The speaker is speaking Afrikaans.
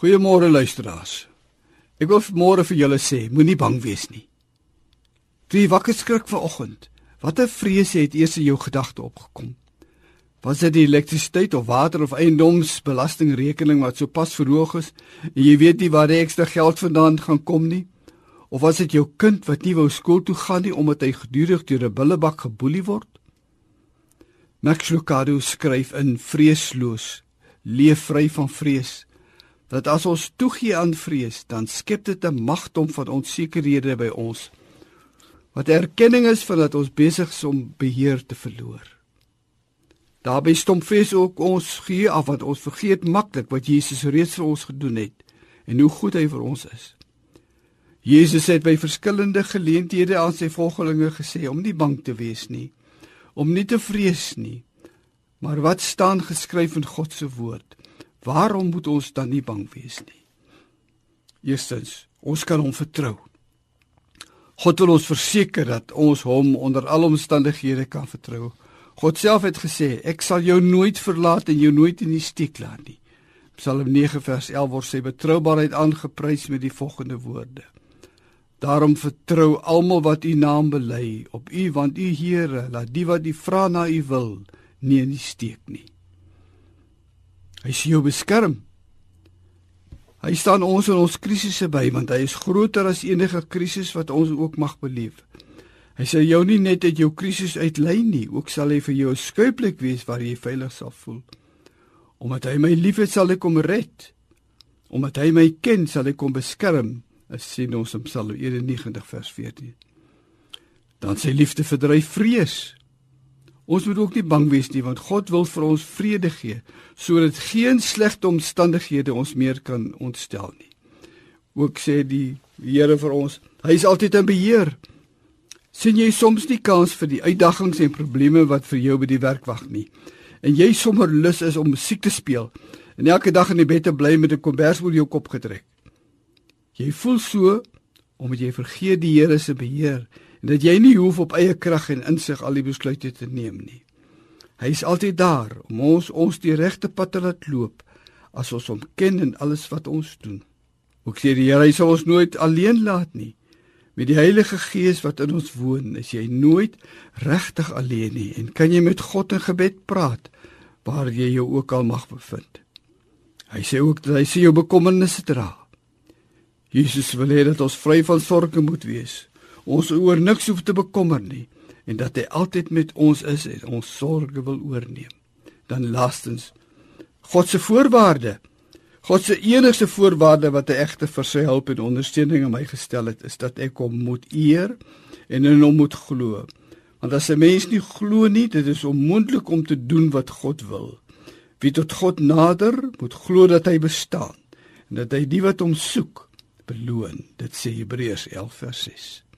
Goeiemôre luisteraars. Ek wil môre vir julle sê, moenie bang wees nie. Toe jy wakker skrik vanoggend, watter vrese het eers in jou gedagte opgekom? Was dit die elektrisiteit of water of eiendomsbelastingrekening wat sopas verhoog is en jy weet nie waar die ekstra geld vandaan gaan kom nie? Of was dit jou kind wat nie wou skool toe gaan nie omdat hy gedurig deur 'n bullebak geboelie word? Max Lucado skryf in Vreesloos, leef vry van vrees dat as ons toegee aan vrees, dan skep dit 'n magdom van onsekerhede by ons. Wat erkenning is van dat ons besig is om beheer te verloor. Daarby stomp vrees ook ons gee af wat ons vergeet maklik wat Jesus reeds vir ons gedoen het en hoe goed hy vir ons is. Jesus het by verskillende geleenthede aan sy volgelinge gesê om nie bang te wees nie, om nie te vrees nie. Maar wat staan geskryf in God se woord? Waarom moet ons dan nie bang wees nie? Eerstens, ons kan hom vertrou. God wil ons verseker dat ons hom onder alle omstandighede kan vertrou. God self het gesê, ek sal jou nooit verlaat en jou nooit in die steek laat nie. Psalm 9 vers 11 word sy betroubaarheid aangeprys met die volgende woorde: Daarom vertrou almal wat u naam bely op u want u Here laat die wat u vra na u wil nie in die steek nie. Hy sien jou beskerm. Hy staan ons in ons krisisse by want hy is groter as enige krisis wat ons ook mag beleef. Hy sal jou nie net uit jou krisis uitlei nie, ook sal hy vir jou 'n skuilplek wees waar jy veilig sal voel. Omdat hy my liefhet, sal ek hom red. Omdat hy my ken, sal ek hom beskerm. As sien ons in Psalm 91 vers 14. Dan sy liefde verdryf vrees. Ons moet ook nie bang wees nie want God wil vir ons vrede gee sodat geen slegte omstandighede ons meer kan ontstel nie. Ook sê die Here vir ons, hy is altyd in beheer. sien jy soms nie kans vir die uitdagings en probleme wat vir jou by die werk wag nie. En jy sommer lus is om musiek te speel en elke dag in die bed te bly met 'n kombers oor jou kop getrek. Jy voel so omdat jy vergeet die Here se beheer en dat jy nie hoef op eie krag en insig al die besluite te neem nie. Hy is altyd daar om ons ons die regte pad te laat loop as ons hom ken in alles wat ons doen. Ook sê die Here hy sal ons nooit alleen laat nie. Met die Heilige Gees wat in ons woon, is jy nooit regtig alleen nie en kan jy met God in gebed praat waar jy jou ook al mag bevind. Hy sê ook dat hy se jou bekommernisse dra. Jesus wil hê dat ons vry van sorge moet wees ons oor niks hoef te bekommer nie en dat hy altyd met ons is en ons sorge wil oorneem. Dan laastens God se voorwaarde. God se enigste voorwaarde wat hy egte vir sy hulp en ondersteuning aan my gestel het, is dat ek hom moet eer en in hom moet glo. Want as 'n mens nie glo nie, dit is onmoontlik om te doen wat God wil. Wie tot God nader, moet glo dat hy bestaan en dat hy die wat hom soek beloon. Dit sê Hebreërs 11 vers 6.